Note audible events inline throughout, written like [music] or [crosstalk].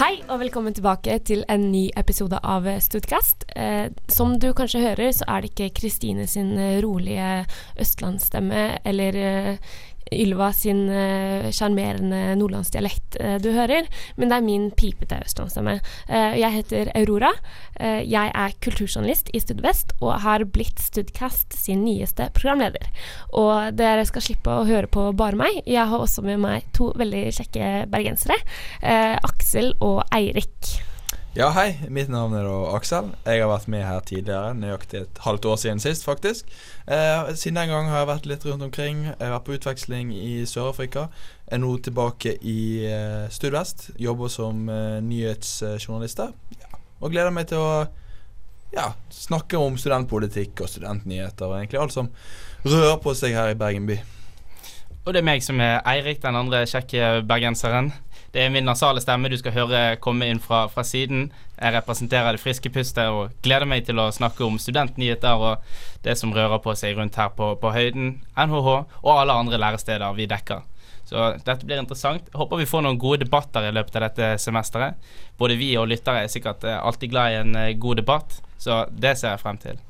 Hei og velkommen tilbake til en ny episode av Studcast. Eh, som du kanskje hører, så er det ikke Kristine sin eh, rolige østlandsstemme eller eh, Ylva sin eh, sjarmerende uh, nordlandsdialekt uh, du hører, men det er min pipete østlandsstemme. Uh, jeg heter Aurora. jeg er kulturjournalist i Studvest og har blitt Studcast sin nyeste programleder. Og dere skal slippe å høre på bare meg. Jeg har også med meg to veldig kjekke bergensere. Aksel og Eirik. Ja, hei. Mitt navn er da Aksel. Jeg har vært med her tidligere, nøyaktig et halvt år siden sist, faktisk. Eh, siden den gang har jeg vært litt rundt omkring. Jeg har vært på utveksling i Sør-Afrika. Er nå tilbake i eh, Studvest. Jobber som eh, nyhetsjournalist der. Ja. Og gleder meg til å ja, snakke om studentpolitikk og studentnyheter og egentlig alt som rører på seg her i Bergen by. Og det er meg som er Eirik, den andre kjekke bergenseren. Det er min nasale stemme du skal høre komme inn fra, fra siden. Jeg representerer det friske pustet og gleder meg til å snakke om studentnyheter og det som rører på seg rundt her på, på Høyden, NHH og alle andre læresteder vi dekker. Så dette blir interessant. Håper vi får noen gode debatter i løpet av dette semesteret. Både vi og lyttere er sikkert eh, alltid glad i en eh, god debatt, så det ser jeg frem til.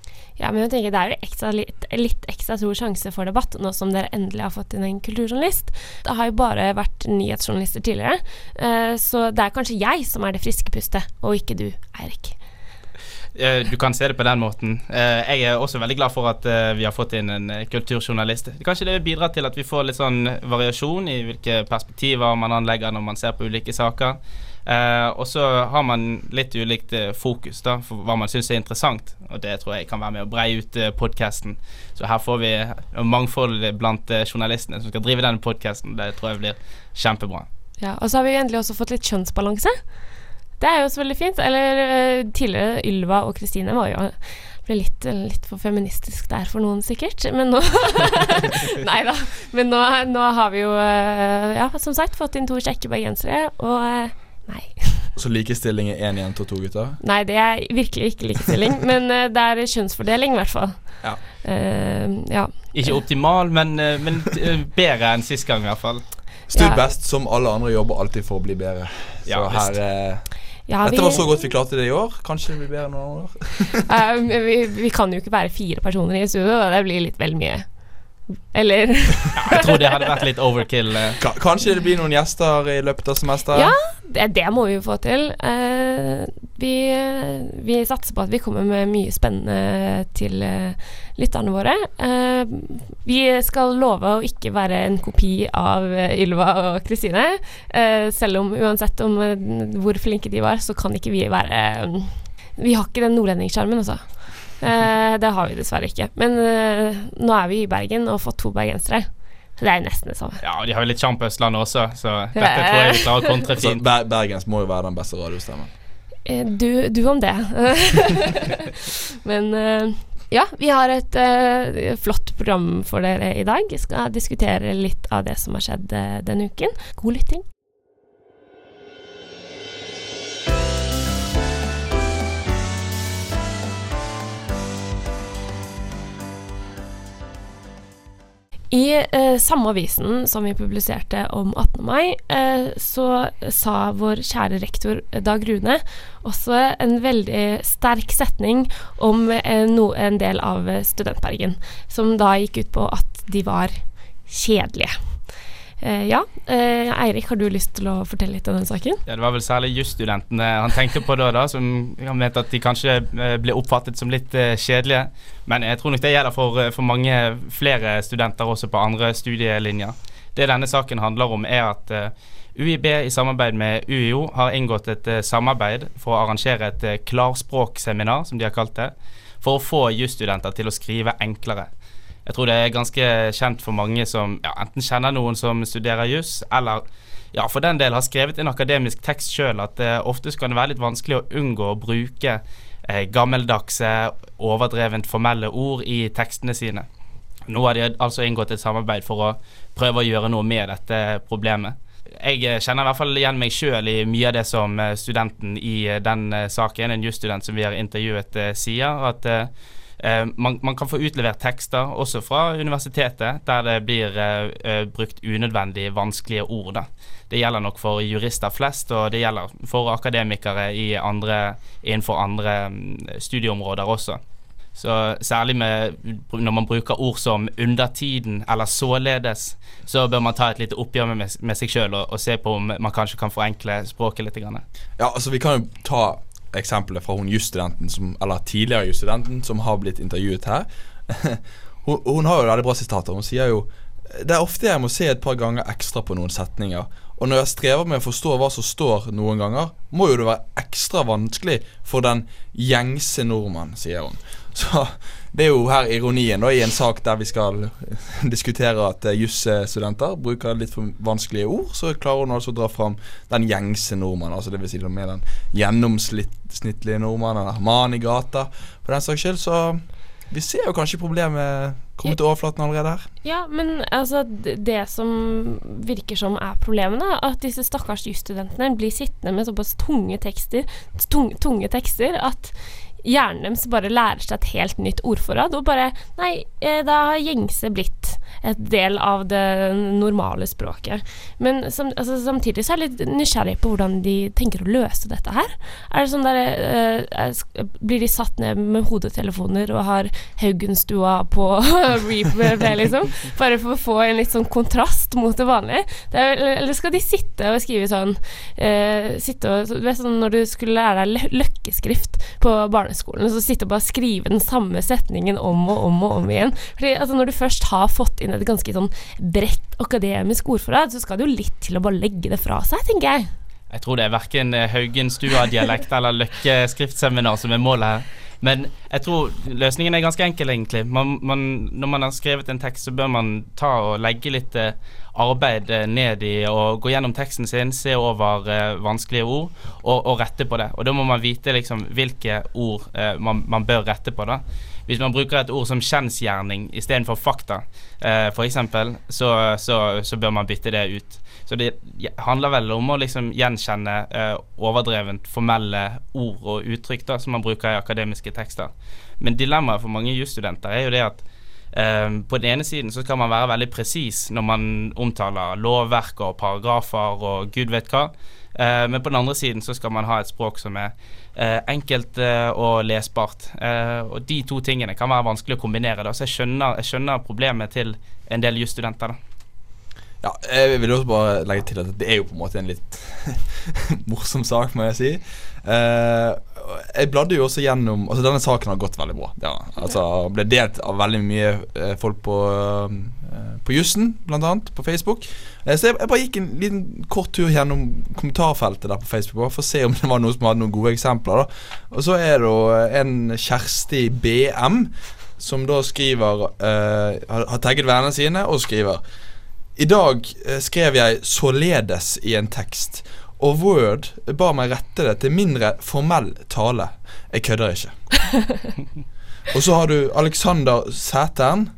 Ja, men jeg tenker Det er jo ekstra, litt, litt, ekstra stor sjanse for debatt nå som dere endelig har fått inn en kulturjournalist. Det har jo bare vært nyhetsjournalister tidligere, uh, så det er kanskje jeg som er det friske pustet, og ikke du, Eirik. Eh, du kan se det på den måten. Eh, jeg er også veldig glad for at vi har fått inn en kulturjournalist. Kanskje det bidrar til at vi får litt sånn variasjon i hvilke perspektiver man anlegger når man ser på ulike saker. Uh, og så har man litt ulikt uh, fokus da, for hva man syns er interessant. Og det tror jeg kan være med å breie ut uh, podkasten. Så her får vi mangfold blant journalistene som skal drive denne podkasten. Det tror jeg blir kjempebra. Ja, Og så har vi endelig også fått litt kjønnsbalanse. Det er jo også veldig fint. Eller tidligere Ylva og Kristine var jo ble litt, litt, for feministisk der for noen, sikkert. Men nå [laughs] Nei da. Men nå, nå, har vi jo, ja, som sagt, fått inn to kjekke bergensere. Og Nei. Så likestilling er én jente og to gutter? Nei, det er virkelig ikke likestilling. [laughs] men uh, det er kjønnsfordeling, i hvert fall. Ja. Uh, ja. Ikke optimal, men, uh, men bedre enn sist gang, i hvert fall. Stud ja. best, som alle andre jobber alltid for å bli bedre. Så ja, her ja, Dette var så godt vi klarte det i år. Kanskje det blir bedre noen år. [laughs] vi, vi, kan jo ikke være fire personer i studio, det blir litt vel mye. Eller ja, Jeg tror det hadde vært litt overkill. Kanskje det blir noen gjester i løpet av semesteret? Ja, det, det, må vi jo få til. Uh, vi, vi, satser på at vi kommer med mye spennende til uh, lytterne våre. Uh, vi skal love å ikke være en kopi av Ylva og Kristine. selv om uansett om hvor flinke de var, så kan ikke vi være Vi har ikke den nordlendingssjarmen, altså. Det har vi dessverre ikke. Men nå er vi i Bergen og har fått to bergensere. Så det er nesten det samme. Ja, og de har jo litt sjarm på Østlandet også, så dette tror jeg vi klarer å kontre fint. Ber Bergens må jo være den beste radiostemmen. Eh, du, du, om det. [laughs] Men uh, ja, vi har et uh, flott program for dere i dag. Vi skal diskutere litt av det som har skjedd uh, denne uken. God lytting. I eh, samme avisen som vi publiserte om 18. mai, eh, så sa vår kjære rektor eh, Dag Rune også en veldig sterk setning om eh, no, en del av Studentbergen, som da gikk ut på at de var kjedelige. Uh, ja. Uh, Eirik, har du lyst til å fortelle litt om den saken? Ja, Det var vel særlig jusstudentene han tenkte på da, da som han mente at de kanskje uh, ble oppfattet som litt kjedelige. Men jeg tror nok det gjelder for, for, mange flere studenter også på andre studielinjer. Det denne saken handler om, er at UiB i samarbeid med UiO har inngått et samarbeid for å arrangere et klarspråkseminar, som de har kalt det, for å få jusstudenter til å skrive enklere. Jeg tror det er ganske kjent for mange som ja, enten kjenner noen som studerer juss, eller ja, for den del har skrevet en akademisk tekst sjøl, at det eh, ofte kan det være litt vanskelig å unngå å bruke eh, gammeldagse, overdrevent formelle ord i tekstene sine. Nå har de altså inngått et samarbeid for å prøve å gjøre noe med dette problemet. Jeg eh, kjenner i hvert fall igjen meg sjøl i mye av det som eh, studenten i den saken, en jusstudent som vi har intervjuet, sier. At Eh, man, man, kan få utlevert tekster også fra universitetet der det blir eh, brukt unødvendig vanskelige ord. Da. Det gjelder nok for jurister flest, og det gjelder for akademikere andre, innenfor andre mm, studieområder også. Så særlig med, når man bruker ord som 'undertiden' eller 'således', så bør man ta et lite oppgjør med, med seg sjøl og, og, se på om man kanskje kan forenkle språket litt. Ja, altså Vi kan jo ta eksempelet fra hun jusstudenten, eller tidligere jusstudenten, som har blitt intervjuet her. [laughs] hun, hun, har jo veldig bra sitater. Hun sier jo det er ofte jeg må se et par ganger ekstra på noen setninger. Og når jeg strever med å forstå hva som står noen ganger, må jo det være ekstra vanskelig for den gjengse nordmann, sier hun. Så det er jo her ironien, da, i en sak der vi skal [laughs] diskutere at uh, jusstudenter bruker litt for vanskelige ord, så klarer hun altså å dra fram den gjengse nordmannen, altså dvs. Si med den gjennomsnittlige nordmannen, eller mannen i gata, for den saks skyld. Så vi ser jo kanskje problemet komme til overflaten allerede her. Ja, men altså det som virker som er problemet, da, at disse stakkars jusstudentene blir sittende med såpass tunge tekster, tunge, tunge tekster at hjernen deres bare lærer seg et helt nytt ordforråd, og bare Nei, eh, da har gjengse blitt et del av det normale språket. Men som, altså, samtidig så er jeg litt nysgjerrig på hvordan de tenker å løse dette her. Er det sånn der uh, Blir de satt ned med hodetelefoner og har Haugenstua på [laughs] replay, liksom? Bare for å få en litt sånn kontrast mot det vanlige? Det er, eller skal de sitte og skrive sånn uh, Sitte og Du vet sånn når du skulle lære deg løkkeskrift på barneskolen, så sitte og bare skrive den samme setningen om og om og om igjen. Fordi altså, når du først har fått inn inn et ganske sånn bredt akademisk ordforråd, så skal det jo litt til å bare legge det fra seg, tenker jeg. Jeg tror det er verken Haugenstua-dialekt eller Løkke skriftseminar som er målet her. Men jeg tror løsningen er ganske enkel, egentlig. Man, man, når man har skrevet en tekst, så bør man ta og legge litt eh, arbeid eh, ned i og gå gjennom teksten sin, se over uh, vanskelige ord og, og, rette på det. Og da må man vite liksom hvilke ord uh, man, man, bør rette på. da hvis man bruker et ord som kjensgjerning istedenfor fakta, eh, f.eks., så, så, så bør man bytte det ut. Så det handler vel om å liksom gjenkjenne eh, overdrevent formelle ord og uttrykk da, som man bruker i akademiske tekster. Men dilemmaet for mange jusstudenter er jo det at eh, på den ene siden så skal man være veldig presis når man omtaler lovverk og paragrafer og gud vet hva. Eh, men på den andre siden så skal man ha et språk som er eh, enkelt eh, og lesbart. og de to tingene kan være vanskelig å kombinere. Da. Så jeg skjønner, jeg skjønner problemet til en del jusstudenter. Ja, jeg vil også bare legge til at det er jo på en måte en litt [laughs] morsom sak, må jeg si. Uh, jeg bladde jo også gjennom Altså Denne saken har gått veldig bra. Ja, altså Ble delt av veldig mye uh, folk på, uh, på jussen, bl.a. på Facebook. så jeg, jeg, bare gikk en liten kort tur gjennom kommentarfeltet der på Facebook bare for å se om det var noen som hadde noen gode eksempler. Da. Og så er det en Kjersti BM som da skriver har, har tagget vennene sine og skriver i dag skrev jeg 'således' i en tekst. Og Word ba meg rette det til mindre formell tale. Jeg kødder ikke. [laughs] og så har du Alexander Sætern.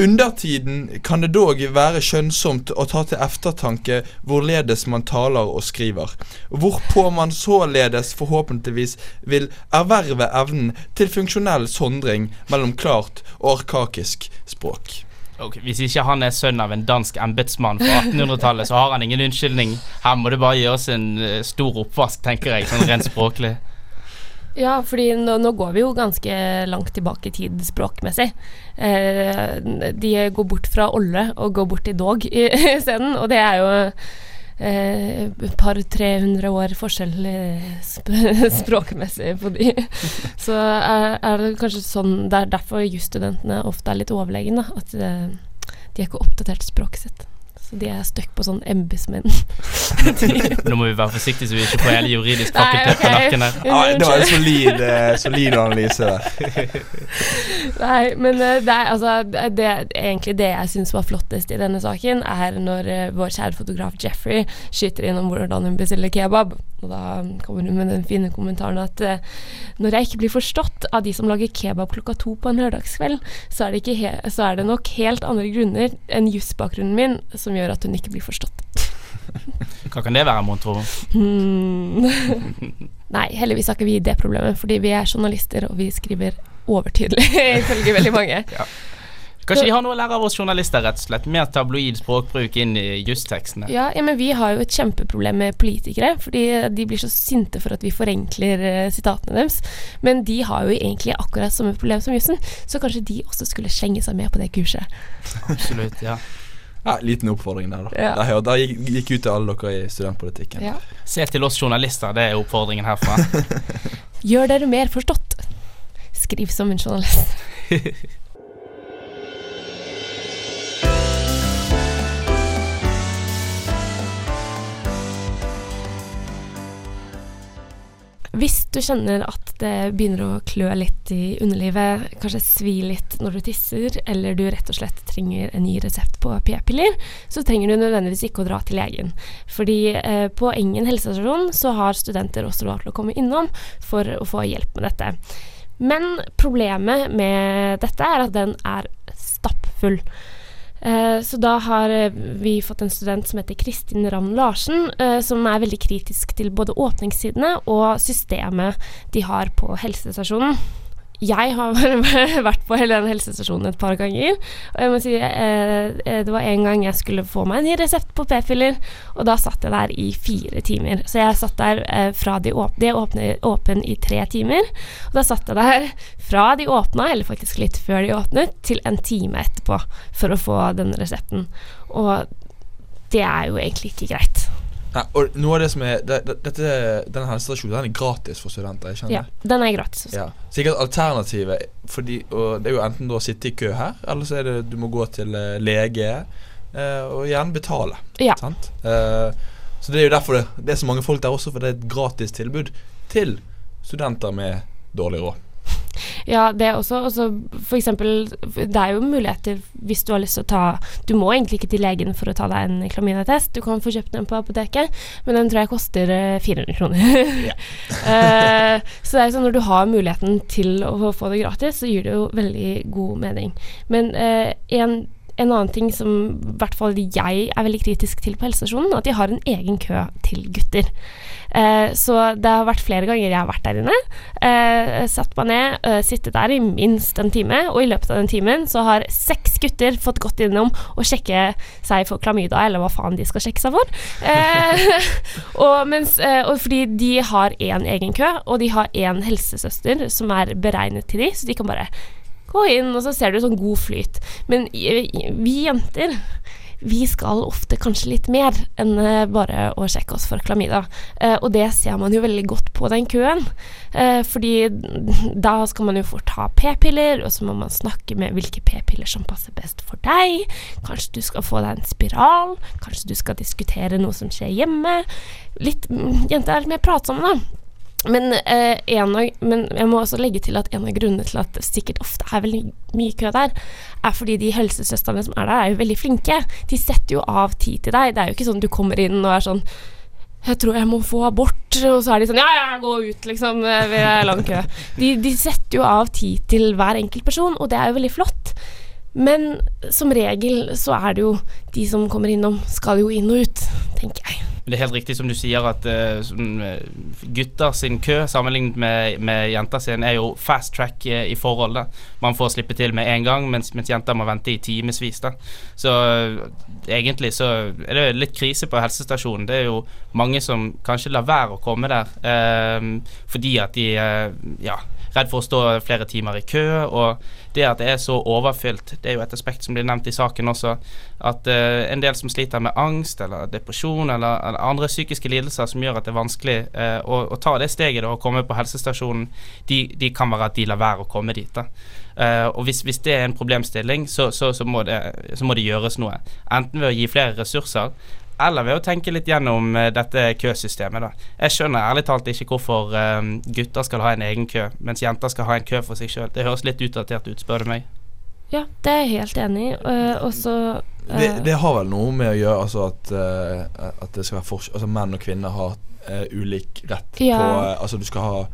Undertiden kan det dog være skjønnsomt å ta til eftertanke hvorledes man taler og skriver, hvorpå man således forhåpentligvis vil erverve evnen til funksjonell sondring mellom klart og arkakisk språk. Okay, hvis ikke han er sønn av en dansk embetsmann fra 1800-tallet, så har han ingen unnskyldning. Her må det bare gjøres en uh, stor oppvask, tenker jeg, sånn rent språklig. Ja, fordi nå, nå, går vi jo ganske langt tilbake i tid språkmessig. Eh, de går bort fra olle og går bort til dog isteden, [laughs] og det er jo eh, par-tre hundre år forskjell sp [laughs] språkmessig på de. [laughs] Så er, er, det kanskje sånn Det er derfor jusstudentene ofte er litt overlegne, at eh, de er ikke oppdatert språket sitt. Så de er stuck på sånn embetsmenn. [laughs] Nå må vi være forsiktige så vi ikke får hele juridisk fakultet okay. på nakken her. Ah, det var en solid, uh, solid analyse [laughs] Nei, men uh, det er altså det, Egentlig det jeg syns var flottest i denne saken, er når uh, vår kjære fotograf Jeffrey skyter inn om hvordan hun bestiller kebab. Og da kommer hun med den fine kommentaren at når jeg ikke blir forstått av de som lager kebab klokka to på en lørdagskveld, så er det, så er det nok helt andre grunner enn jusbakgrunnen min som gjør at hun ikke blir forstått. Hva kan det være, mon tro? Hmm. [laughs] Nei, heldigvis har ikke vi det problemet, fordi vi er journalister, og vi skriver overtydelig, [laughs] ifølge veldig mange. Ja. Kanskje de har noe å lære av oss journalister, rett og slett. Mer tabloid språkbruk inn i justekstene. Ja, ja, men vi har jo et kjempeproblem med politikere, fordi de blir så sinte for at vi forenkler uh, sitatene deres. Men de har jo egentlig akkurat samme problem som jussen, så kanskje de også skulle slenge seg med på det kurset. Absolutt, ja. [laughs] Ja, Liten oppfordring der, da. Ja. Da, da gikk, gikk ut til alle dere i studentpolitikken. Ja. Se til oss journalister, det er oppfordringen herfra. [laughs] Gjør dere mer forstått. Skriv som en journalist. [laughs] Hvis du kjenner at det begynner å klø litt i underlivet, kanskje svi litt når du tisser, eller du rett og slett trenger en ny resept på p-piller, så trenger du nødvendigvis ikke å dra til legen. Fordi eh, på Engen helsestasjon så har studenter også lov til å komme innom for å få hjelp med dette. Men problemet med dette er at den er stappfull. Eh, så da har eh, vi fått en student som heter Kristin Ramm Larsen, eh, som er veldig kritisk til både åpningstidene og systemet de har på helsestasjonen. Jeg har [laughs] vært på hele den helsestasjonen et par ganger. Og jeg må si eh, det var en gang jeg skulle få meg en ny resept på p-piller, og da satt jeg der i fire timer. Så jeg satt der eh, fra de åpne, de åpne, åpen i tre timer. Og da satt jeg der fra de åpna, eller faktisk litt før de åpnet, til en time etterpå for å få denne resepten. Og det er jo egentlig ikke greit. Nei, og noe av det som er det, det, dette, Denne helsestasjonen den er gratis for studenter. Jeg kjenner Ja, den er gratis også. Ja. Sikkert alternativet fordi, Det er jo enten å sitte i kø her, eller så er det du må gå til eh, lege eh, og gjerne betale. Ja. Sant? Eh, så det er jo derfor det, det er så mange folk der også, for det er et gratis tilbud til studenter med dårlig råd. Ja, det er også, også for eksempel Det er jo muligheter hvis du har lyst til å ta Du må egentlig ikke til legen for å ta deg en klamydia-test. Du kan få kjøpt den på apoteket, men den tror jeg koster eh, 400 kroner. Ja. [laughs] Eh, så det er sånn når du har muligheten til å få det gratis, så gir det jo veldig god mening. Men uh, en en annen ting som i hvert fall jeg er veldig kritisk til på helsestasjonen, at de har en egen kø til gutter. Eh, så det har vært flere ganger jeg har vært der inne. Eh, satt meg ned, eh, sittet der i minst en time, og i løpet av den timen så har seks gutter fått gått innom og sjekke seg for klamydia, eller hva faen de skal sjekke seg for. Eh, [laughs] og, mens, eh, og fordi de har én egen kø, og de har én helsesøster som er beregnet til de, så de kan bare gå inn, og så ser du sånn god flyt. Men vi jenter vi skal ofte kanskje litt mer enn eh, bare å sjekke oss for klamydia. Eh, og det ser man jo veldig godt på den køen. Eh, fordi da skal man jo få ta p-piller, og så må man snakke med hvilke p-piller som passer best for deg. Kanskje du skal få deg en spiral. Kanskje du skal diskutere noe som skjer hjemme. Litt, mm, jenter er litt mer pratsomme, da. Men, eh, av, men jeg må også legge til at en av grunnene til at det sikkert ofte er veldig mye kø der, er fordi de helsesøstrene som er der, er jo veldig flinke. De setter jo av tid til deg. Det er jo ikke sånn du kommer inn og er sånn jeg tror jeg må få abort, og så er de sånn Ja, ja, gå ut, liksom. Vi er lang kø. De, de setter jo av tid til hver enkelt person, og det er jo veldig flott. Men som regel så er det jo de som kommer innom, skal jo inn og ut, tenker jeg. Det er helt riktig som du sier at uh, uh, gutter sin kø sammenlignet med, med jenter sin er jo fast track uh, i forholdet. Man får slippe til med en gang, mens, mens jenter må vente i timevis. Så Så egentlig så er det litt krise på helsestasjonen. Det er jo mange som kanskje lar være å komme der fordi at de ja, redd for å stå flere timer i kø. Og det at det er så overfylt, det er jo et aspekt som blir nevnt i saken også. At uh, en del som sliter med angst eller depresjon eller, eller andre psykiske lidelser som gjør at det er vanskelig uh, å, å, ta det steget da, å komme på helsestasjonen, de, de, kan være at de lar være å komme dit. da. Uh, og hvis, hvis, det er en problemstilling, så, så, så, må det, så må det gjøres noe. Enten ved å gi flere ressurser, eller ved å tenke litt gjennom uh, dette køsystemet. da. Jeg skjønner ærlig talt ikke hvorfor um, gutter skal ha en egen kø, mens jenter skal ha en kø for seg sjøl. Det høres litt utdatert ut, spør du meg. Ja, det er jeg helt enig i. Uh, og så det, det, har vel noe med å gjøre altså at, at det skal være forskjell Altså menn og kvinner har ulik rett Ja. på Altså du skal ha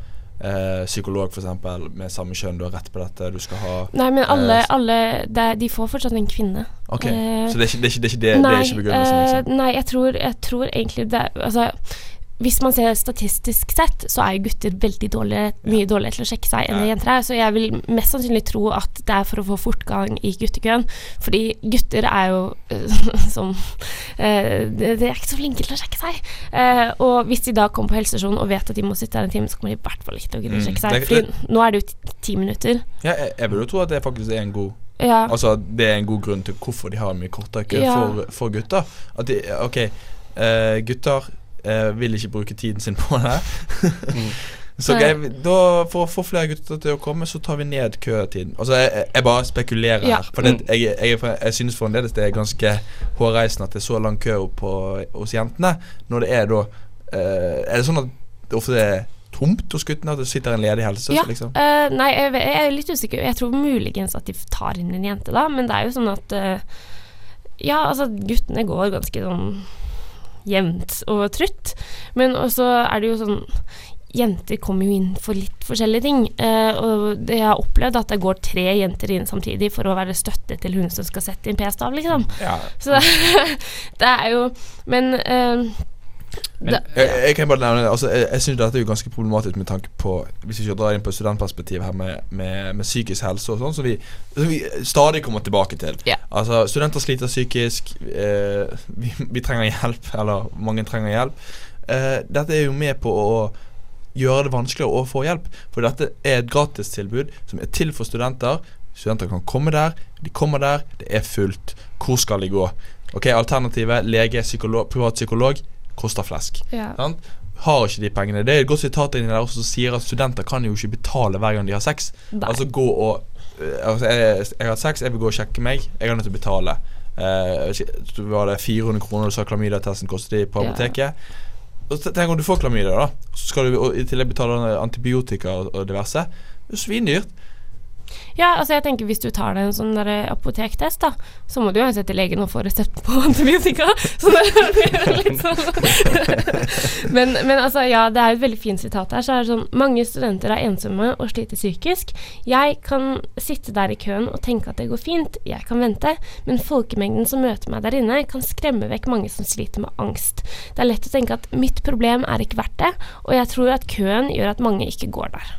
Eh, psykolog f.eks. med samme kjønn, du har rett på dette. Du skal ha Nei, men alle, eh, alle det, De får fortsatt en kvinne. Ok, Eh, Så det er ikke det, er ikke, det, er ikke det, det nei, er ikke begrunnelsen? eh, Liksom. nei, jeg tror, jeg tror egentlig det Altså, hvis man ser statistisk sett, så er gutter veldig dårligere, mye dårligere til å sjekke seg enn det jenter er. Så jeg vil mest sannsynlig tro at det er for å få fortgang i guttekøen. Fordi gutter er jo øh, [laughs] som øh, de, er ikke så flinke til å sjekke seg. Uh, og hvis de da kommer på helsestasjonen og vet at de må sitte der en time, så kommer de i hvert fall ikke til å å Mm, sjekke seg. det- Fordi nå er det jo ti minutter. Ja, jeg, jeg vil jo tro at det faktisk er en god Ja. Altså det er en god grunn til hvorfor de har mye kortere kø Ja. for, for gutter. At de, ok, uh, gutter eh, vil ikke bruke tiden sin på det. Mm. [laughs] så okay, da For å få flere gutter til å komme, så tar vi ned køtiden. Altså Jeg, jeg- jeg bare spekulerer Ja. her. For det, jeg, jeg, er jeg synes fremdeles det er ganske hårreisende at det er så lang kø på, hos jentene. Når det er da eh, Er det sånn at det ofte er tomt hos guttene? At det sitter en ledig helsesøster, Ja, liksom? Uh, nei, jeg, jeg er litt usikker. Jeg tror muligens at de tar inn en jente, da. Men det er jo sånn at uh, Ja, altså, guttene går ganske sånn jevnt og trutt. Men også er det jo sånn Jenter kommer jo inn for litt forskjellige ting. eh, og det jeg har opplevd at det går tre jenter inn samtidig for å være støtte til hun som skal sette inn p-stav, liksom. Ja. Så [laughs] det er jo Men eh, Men- Jeg, jeg kan bare nevne altså, Jeg, jeg synes dette er jo ganske problematisk med tanke på Hvis vi skal dra inn på studentperspektiv her med, med, med psykisk helse og sånn, som vi, vi stadig kommer tilbake til. Yeah. Altså, studenter sliter psykisk. Eh, vi, vi trenger hjelp, eller mange trenger hjelp. Eh, dette er jo med på å gjøre det vanskeligere å få hjelp. For dette er et gratistilbud som er til for studenter. Studenter kan komme der. De kommer der, det er fullt. Hvor skal de gå? Ok, Alternativet lege, psykolog, privat psykolog koster flesk. ja. Sant? Har ikke de pengene. Det er et godt sitat inni der også som sier at studenter kan jo ikke betale hver gang de har sex. Nei. Altså gå og øh, altså, jeg, jeg har hatt sex, jeg vil gå og sjekke meg. Jeg er nødt til å betale. Uh, så var det 400 kroner du sa klamydia-testen kostet på Ja. apoteket. Og Tenk om du får klamydia, da. Så skal du i tillegg betale antibiotika og, og diverse. Det er svindyrt. Ja, altså jeg tenker hvis du tar deg en sånn der apotektest, da, så må du uansett til legen og få resept på [laughs] antibiotika. Så det er litt sånn [laughs] men, men altså, ja, det er et veldig fint sitat her. Så er det sånn Mange studenter er ensomme og sliter psykisk. Jeg kan sitte der i køen og tenke at det går fint, jeg kan vente, men folkemengden som møter meg der inne, kan skremme vekk mange som sliter med angst. Det er lett å tenke at mitt problem er ikke verdt det, og jeg tror at køen gjør at mange ikke går der.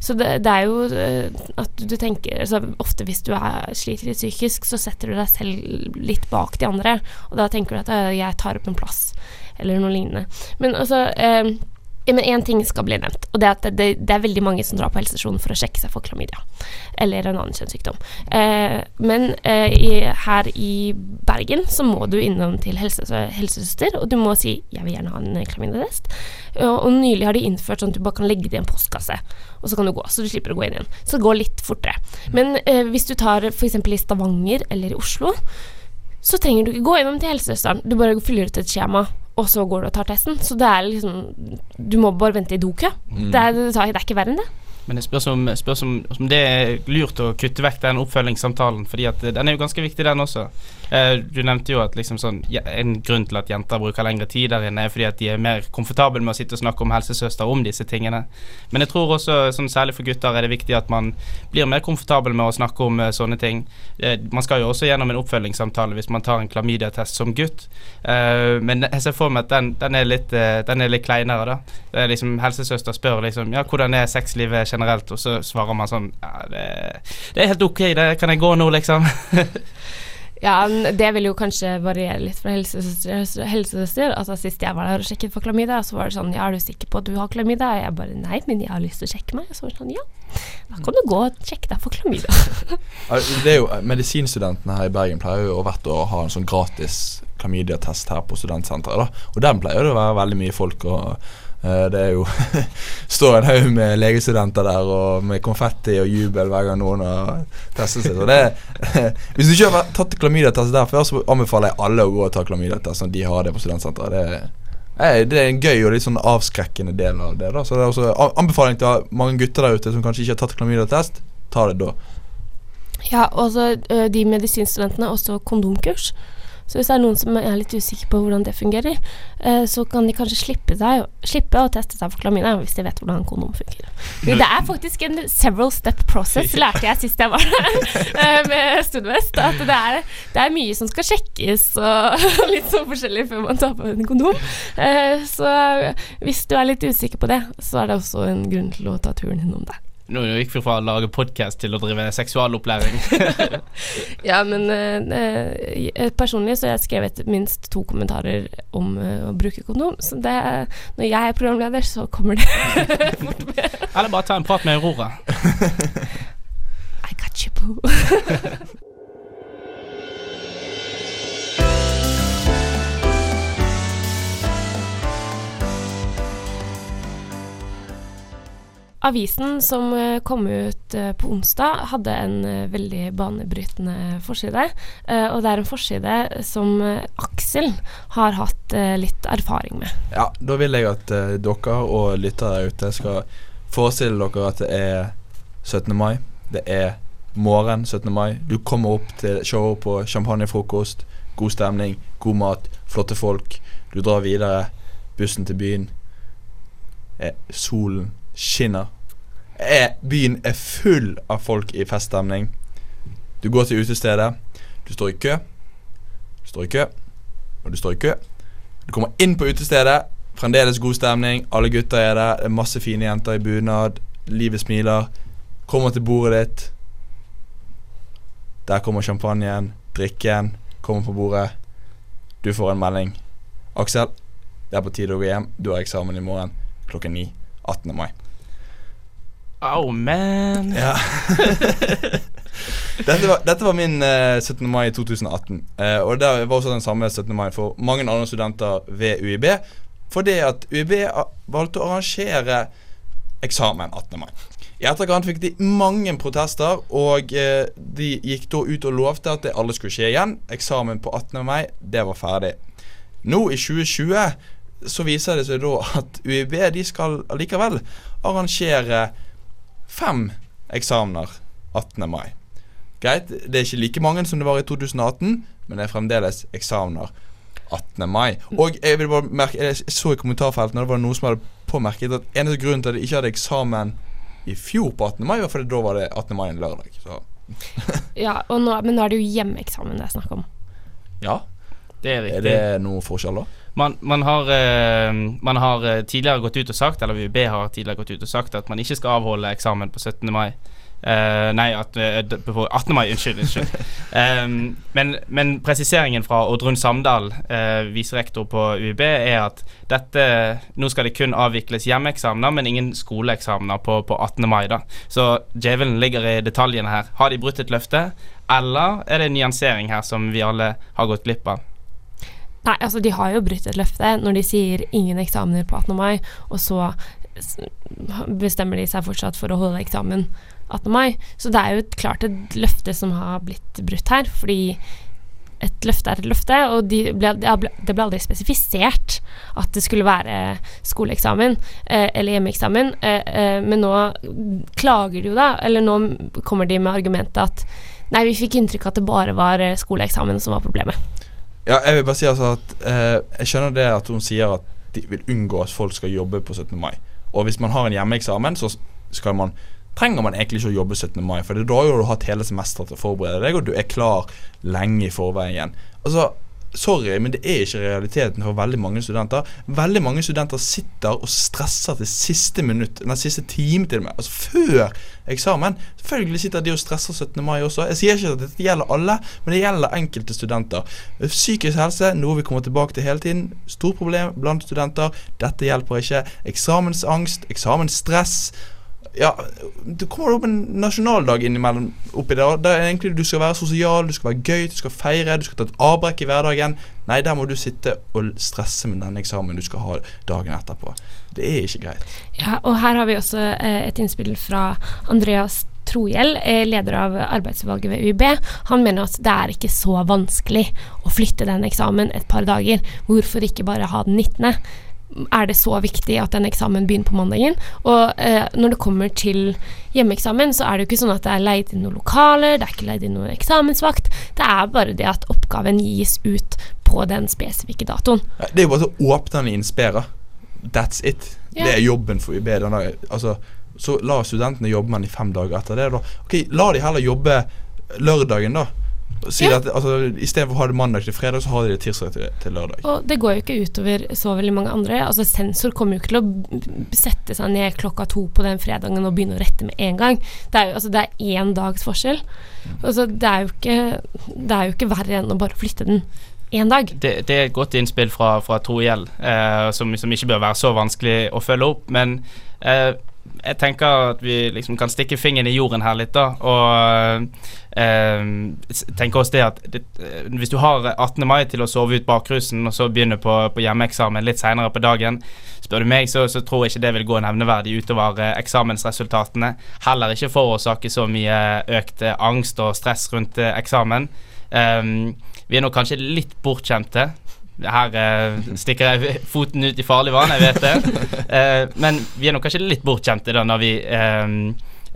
Så det, det er jo eh, at du tenker altså, Ofte hvis du er, sliter litt psykisk, så setter du deg selv litt bak de andre. Og da tenker du at «Øh, jeg tar opp en plass, eller noe lignende. Men altså eh, men én ting skal bli nevnt, og det er at det, det, det er veldig mange som drar på helsestasjonen for å sjekke seg for klamydia. Eller en annen kjønnssykdom. Eh, men eh, i, her i Bergen så må du innom til helse, helsesøster, og du må si 'jeg vil gjerne ha en klamydiatest'. Og, og nylig har de innført sånn at du bare kan legge det i en postkasse, og så kan du gå. Så du slipper å gå inn igjen. Så det går litt fortere. Men eh, hvis du tar f.eks. i Stavanger eller i Oslo, så trenger du ikke gå innom til helsesøsteren. Du bare fyller ut et skjema, og så går du og tar testen. Så det er liksom Du må bare vente i dokø. Mm. Det, det, det er ikke verre enn det. Men det spørs om, spørs om, om det er lurt å kutte vekk den oppfølgingssamtalen, fordi at eh, den er jo ganske viktig, den også. Eh, du nevnte jo at liksom sånn, en grunn til at jenter bruker lengre tid der inne, er fordi at de er mer komfortable med å sitte og snakke om helsesøster om disse tingene. Men jeg tror også, sånn, særlig for gutter, er det viktig at man blir mer komfortabel med å snakke om eh, sånne ting. Man skal jo også gjennom en oppfølgingssamtale hvis man tar en klamydia-test som gutt, men jeg ser for meg at den, den, er litt, den er litt kleinere, da. Liksom, helsesøster spør liksom ja, hvordan er sexlivet generelt, og så svarer man sånn ja, det, det er helt ok, det kan jeg gå nå, liksom. [laughs] Ja, det vil jo kanskje variere litt fra helsesøster. helsesøster. Altså Sist jeg var der og sjekket for klamydia, så var det sånn Ja, er du sikker på at du har klamydia? Og jeg bare Nei, men jeg har lyst til å sjekke meg. Og så var det sånn Ja, da kan du gå og sjekke deg for klamydia. [laughs] Det er jo, Medisinstudentene her i Bergen pleier jo å hvert år ha en sånn gratis klamydia-test her på studentsenteret. da Og den pleier det å være veldig mye folk. Og eh, det er jo [laughs] står en haug med legestudenter der og med konfetti og jubel hver gang noen har testet seg. Så det, [laughs] hvis du ikke har tatt klamydia-test der før, så anbefaler jeg alle å gå og ta klamydia-test når de har det på studentsenteret. Det, det er en gøy og litt sånn avskrekkende del av det. da Så det er også anbefaling til mange gutter der ute som kanskje ikke har tatt klamydia-test. Ta det da. Ja, og så de medisinstudentene også kondomkurs. Så hvis det er noen som er litt usikker på hvordan det fungerer, eh, så kan de kanskje slippe, seg, slippe å teste seg for klamydia hvis de vet hvordan kondom fungerer. Det er faktisk en several step process, lærte jeg sist jeg var der [laughs] eh, med Studvest. At det er, det er, mye som skal sjekkes og [laughs] litt sånn forskjellig før man tar på en kondom. Eh, så hvis du er litt usikker på det, så er det også en grunn til å ta turen innom det. Nå gikk vi fra å lage podkast til å drive seksualopplæring. [laughs] ja, men uh, personlig så har jeg skrevet minst to kommentarer om uh, å bruke kondom. Så det, når jeg er programleder, så kommer det [laughs] fort med. Eller bare ta en prat med Aurora. I got you, boo. [laughs] Avisen som eh, kom ut eh, på onsdag, hadde en eh, veldig banebrytende forside. Og det er en forside som Aksel har hatt litt erfaring med. Ja, da vil jeg at dere og lyttere der ute skal forestille dere at det er 17. mai. Det er morgen 17. mai. Du kommer opp til showet på champagnefrokost. God stemning, god mat, flotte folk. Du drar videre. Bussen til byen. solen skinner. Er, byen er full av folk i feststemning. Du går til utestedet. Du står i kø. Du står i kø, og du står i kø. Du kommer inn på utestedet. Fremdeles god stemning. Alle gutter er der. Det er masse fine jenter i bunad. Livet smiler. Kommer til bordet ditt. Der kommer champagnen, drikken, kommer på bordet. Du får en melding. 'Aksel, det er på tide å gå hjem. Du har eksamen i morgen klokken 9. 18. mai'. Oh man. Ja. [laughs] dette, var, dette, var, min uh, 17. mai 2018. Uh, og det var også den samme 17. mai for mange andre studenter ved UiB. Fordi at UiB valgte å arrangere eksamen 18. mai. I etterkant fikk de mange protester, og uh, de gikk da ut og lovte at det alle skulle skje igjen. Eksamen på 18. mai, det var ferdig. Nå i 2020 så viser det seg da at UiB de skal allikevel arrangere fem eksamener 18. mai. Greit, det er ikke like mange som det var i 2018, men det er fremdeles eksamener 18. mai. Og jeg vil bare merke Jeg så i kommentarfeltene det var noen som hadde påmerket at eneste grunnen til at de ikke hadde eksamen i fjor på 18. mai, var fordi da var det 18. mai en lørdag. [laughs] ja, nå, men nå er det jo hjemmeeksamen det er snakk om. Ja. Det er, er det noe forskjell, da? Man, man, har, eh, man, har, eh, tidligere gått ut og sagt, eller UiB har tidligere gått ut og sagt, at man ikke skal avholde eksamen på 17. mai. Uh, nei, at, på 18. mai. Unnskyld. unnskyld. um, [laughs] men, men, presiseringen fra Oddrun Samdal, uh, viserektor på UiB, er at dette Nå skal det kun avvikles hjemmeeksamener, men ingen skoleeksamener på, på 18. mai. da Så djevelen ligger i detaljene her. Har de brutt et løfte, eller er det en nyansering her som vi alle har gått glipp av? Nei, altså de har jo brutt et løfte når de sier ingen eksamener på 18. mai, og så bestemmer de seg fortsatt for å holde eksamen 18. mai. Så det er jo et, klart et løfte som har blitt brutt her, fordi et løfte er et løfte, og de ble, det ble aldri spesifisert at det skulle være skoleeksamen eh, eller hjemmeeksamen, eh, eh, men nå klager de jo da, eller nå kommer de med argumentet at nei, vi fikk inntrykk av at det bare var eh, skoleeksamen som var problemet. Ja, jeg vil bare si altså at eh, Jeg skjønner det at hun sier at de vil unngå at folk skal jobbe på 17. mai. Og hvis man har en hjemmeeksamen, så skal man trenger man egentlig ikke å jobbe 17. mai. For da har du hatt hele semesteret til å forberede deg, og du er klar lenge i forveien. Altså Sorry, men det er ikke realiteten for veldig mange studenter. Veldig mange studenter sitter og stresser til siste minutt, den siste time til og med. Altså før eksamen. Selvfølgelig sitter de og stresser 17. mai også. Jeg sier ikke at dette gjelder alle, men det gjelder enkelte studenter. Psykisk helse, noe vi kommer tilbake til hele tiden. Stort problem blant studenter. Dette hjelper ikke. Eksamensangst, eksamensstress ja, det kommer opp en nasjonaldag innimellom oppi der. Der egentlig du skal være sosial, du skal være gøy, du skal feire, du skal ta et avbrekk i hverdagen. Nei, der må du sitte og stresse med den eksamen du skal ha dagen etterpå. Det er ikke greit. Ja, og her har vi også eh, et innspill fra Andreas Trohjell, eh, leder av arbeidsutvalget ved UiB. Han mener at det er ikke så vanskelig å flytte den eksamen et par dager. Hvorfor ikke bare ha den 19.? Er det så viktig at den eksamen begynner på mandagen. Og eh, når det kommer til hjemmeeksamen, så er det jo ikke sånn at det er leid inn noen lokaler, det er ikke leid inn noen eksamensvakt. Det er bare det at oppgaven gis ut på den spesifikke datoen. Det er jo bare å åpne den i Inspira. That's it. Ja. Det er jobben for UB. den. Altså, så la studentene jobbe med den i fem dager etter det. Da. Ok, La de heller jobbe lørdagen, da. Si Ja. at altså, Istedenfor å ha det mandag til fredag, så har de det tirsdag til, til lørdag. Og det går jo ikke utover så veldig mange andre. Altså Sensor kommer jo ikke til å sette seg ned klokka to på den fredagen og begynne å rette med en gang. Det er jo altså, det er én dags forskjell. Altså, det, er jo ikke, det er jo ikke verre enn å bare flytte den en dag. Det, det er et godt innspill fra, fra Tro Gjell, eh, som, som ikke bør være så vanskelig å følge opp. Men eh, jeg tenker at vi liksom kan stikke fingeren i jorden her litt, da. Og eh, tenke oss det at det, eh, hvis du har 18. mai til å sove ut bakrusen, og så begynne på, på hjemmeeksamen litt seinere på dagen, spør du meg, så, så tror jeg ikke det vil gå nevneverdig utover eh, eksamensresultatene. Heller ikke forårsake så mye økt eh, angst og stress rundt eksamen. Eh, vi er nok kanskje litt bortskjemte. Her eh, stikker jeg foten ut i farlig vann, jeg vet det. [laughs] Eh, men vi er nok kanskje litt bortskjemte da når vi eh,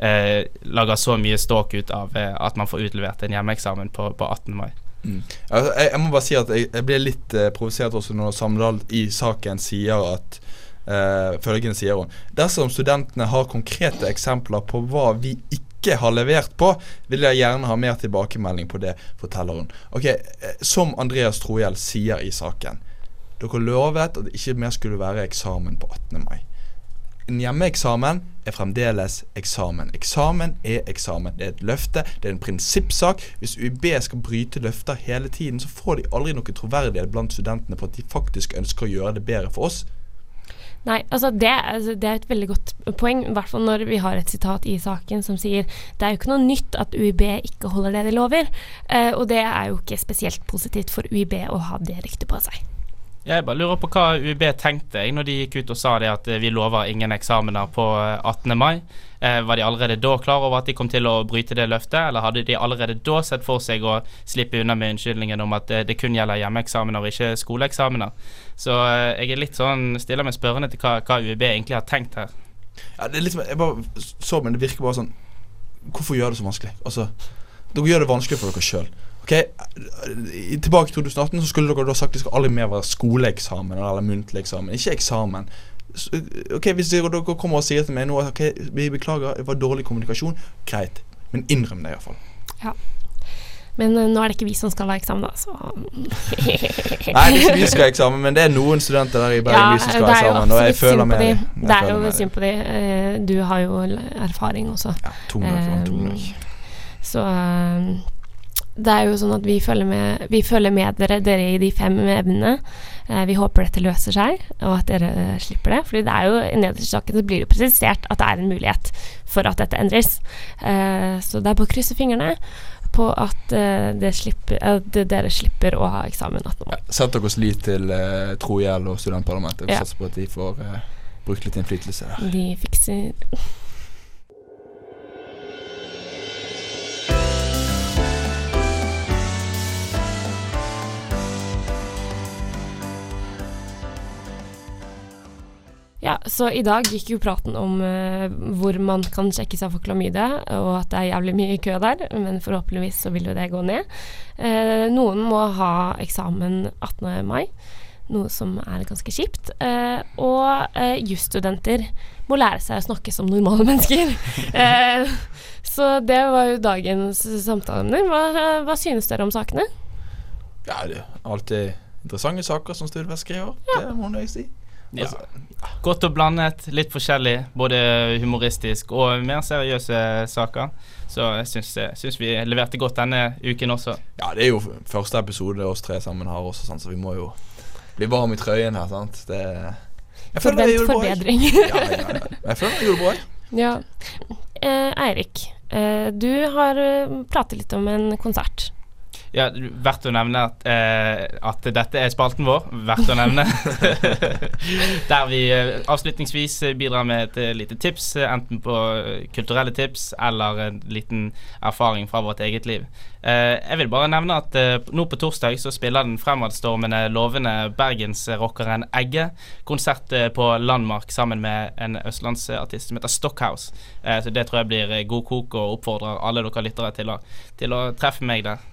eh, lager så mye ståk ut av eh, at man får utlevert en hjemmeeksamen på, på 18. mai. Mm. Altså, jeg, jeg må bare si at jeg, jeg ble litt uh, provosert også når Samdal i saken sier at eh, Følgende sier hun. Dersom studentene har konkrete eksempler på hva vi ikke har levert på, vil jeg gjerne ha mer tilbakemelding på det, forteller hun. Ok, eh, Som Andreas Trohjell sier i saken. Dere lovet at det ikke mer skulle være eksamen på 18. mai. En hjemmeeksamen er fremdeles eksamen. Eksamen er eksamen. Det er et løfte, det er en prinsippsak. Hvis UiB skal bryte løfter hele tiden, så får de aldri noe troverdighet blant studentene på at de faktisk ønsker å gjøre det bedre for oss. Nei, altså det, altså det er et veldig godt poeng, i hvert fall når vi har et sitat i saken som sier det er jo ikke noe nytt at UiB ikke holder det de lover, eh, og det er jo ikke spesielt positivt for UiB å ha det ryktet på seg. Jeg bare lurer på hva UiB tenkte jeg når de gikk ut og sa det at eh, vi lover ingen eksamener på eh, 18. mai. Eh, var de allerede da klar over at de kom til å bryte det løftet, eller hadde de allerede da sett for seg å slippe unna med unnskyldningen om at eh, det kun gjelder hjemmeeksamener og ikke skoleeksamener? Så eh, jeg er litt sånn stiller meg spørrende til hva, hva UiB egentlig har tenkt her. Ja, det er litt, jeg bare så, men det virker bare sånn Hvorfor gjøre det så vanskelig? Altså, Dere gjør det vanskelig for dere sjøl. Ok, Tilbake i 2018 så skulle dere da sagt det skal aldri mer være skoleeksamen eller muntlig eksamen. Ikke eksamen. Ok, Hvis dere, kommer og sier til meg nå at ok, vi beklager, det var dårlig kommunikasjon, greit. Men innrøm det iallfall. Men uh, nå er det ikke vi som skal ha eksamen, da, så [laughs] Nei, det er ikke vi som skal ha eksamen, men det er noen studenter der i Bergen by som skal ha eksamen. Og jeg føler med dem. Det er jo synd på dem. Eh, Du har jo erfaring også. Ja, tung nok, Um, tung nok. Så eh, det er jo sånn at vi følger med, vi følger med dere, dere i de fem evnene. Eh, Vi håper dette løser seg, og at dere eh, slipper det. Fordi det er jo i nederste saken så blir det jo presisert at det er en mulighet for at dette endres. Eh, Så det er bare å krysse fingrene på at, eh, det slipper, at dere slipper å ha eksamen 18. mai. Sett deres lit til eh, Tro Gjell og studentparlamentet. Vi Ja. satser på at de får eh, brukt litt innflytelse der. De fikser Ja, så i dag gikk jo praten om uh, hvor man kan sjekke seg for klamydia, og at det er jævlig mye kø der, men forhåpentligvis så vil jo det gå ned. Uh, noen må ha eksamen 18. mai, noe som er ganske kjipt. Uh, og uh, jusstudenter må lære seg å snakke som normale [laughs] mennesker. så det var jo dagens samtaleemner. Hva, hva synes dere om sakene? Ja, det er alltid interessante saker som Studvest skriver. Det må jeg si. Ja. Altså, Godt og blandet, litt forskjellig. Både humoristisk og mer seriøse saker. Så jeg syns, jeg syns vi leverte godt denne uken også. ja, det er jo første episode oss tre sammen har også, sant, så vi må jo bli varme i trøyen her, sant. Det jeg føler Forvent jeg. forbedring. Ja, ja, ja. Jeg føler jeg gjorde det bra. Ja. Eh, Eirik, eh, du har eh, pratet litt om en konsert. Ja, verdt å nevne at, eh, at dette er spalten vår. Verdt å nevne. [laughs] Der vi eh, avslutningsvis bidrar med et eh, lite tips, eh, enten på eh, kulturelle tips eller en liten erfaring fra vårt eget liv. Eh, jeg vil bare nevne at nå på torsdag så spiller den fremadstormende, lovende bergensrockeren Egge konsert på Landmark sammen med en østlandsartist som heter Stockhouse. så det tror jeg blir god kok, og oppfordrer alle dere lyttere til å, til å treffe meg der.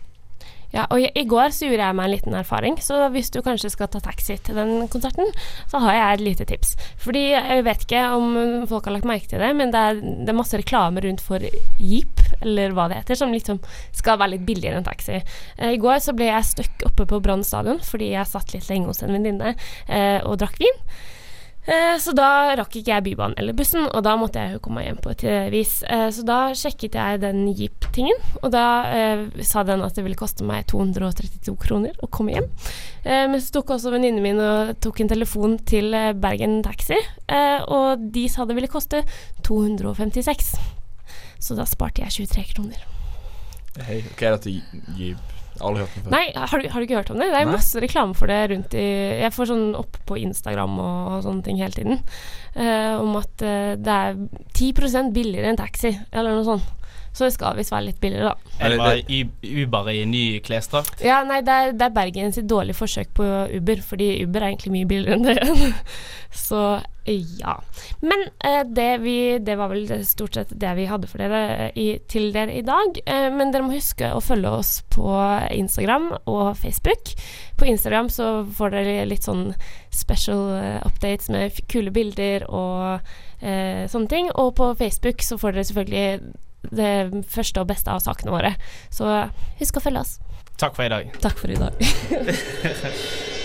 Ja, og i går så gjorde jeg meg en liten erfaring, så hvis du kanskje skal ta taxi til den konserten, så har jeg et lite tips. Fordi jeg vet ikke om folk har lagt merke til det, men det er, det er masse reklame rundt for Jeep, eller hva det heter, som liksom skal være litt billigere enn taxi. Eh, I går så ble jeg stuck oppe på Brann stadion fordi jeg satt litt lenge hos en venninne eh, og drakk vin. Eh, så da rakk ikke jeg Bybanen eller bussen, og da måtte jeg jo komme meg hjem på et eh, vis. Eh, så da sjekket jeg den Jeep-tingen, og da sa den at det ville koste meg 232 kroner å komme hjem. men så tok også venninnen min og tok en telefon til Bergen Taxi, og de sa det ville koste 256. Så da sparte jeg 23 kroner. Hei, hva er dette Jeep? Aldri hørt om før. Nei, har du, har du, ikke hørt om det? Det er Nei. masse reklame for det rundt i Jeg får sånn opp på Instagram og, og sånne ting hele tiden. Uh, om at uh, det er 10% billigere enn taxi, eller noe sånt. Så det skal visst være litt billigere, da. Eller Uber i ny klesdrakt? Ja, nei, det er, det er Bergen sitt dårlige forsøk på Uber, fordi Uber er egentlig mye billigere enn det. [laughs] Så ja. Men eh, det, vi, det var vel stort sett det vi hadde for dere eh, i, til dere i dag. Eh, men dere må huske å følge oss på Instagram og Facebook. På Instagram så får dere litt sånn special eh, updates med kule bilder og eh, sånne ting. Og på Facebook så får dere selvfølgelig det første og beste av sakene våre. Så husk å følge oss. Takk for i dag. Takk for i dag. [laughs]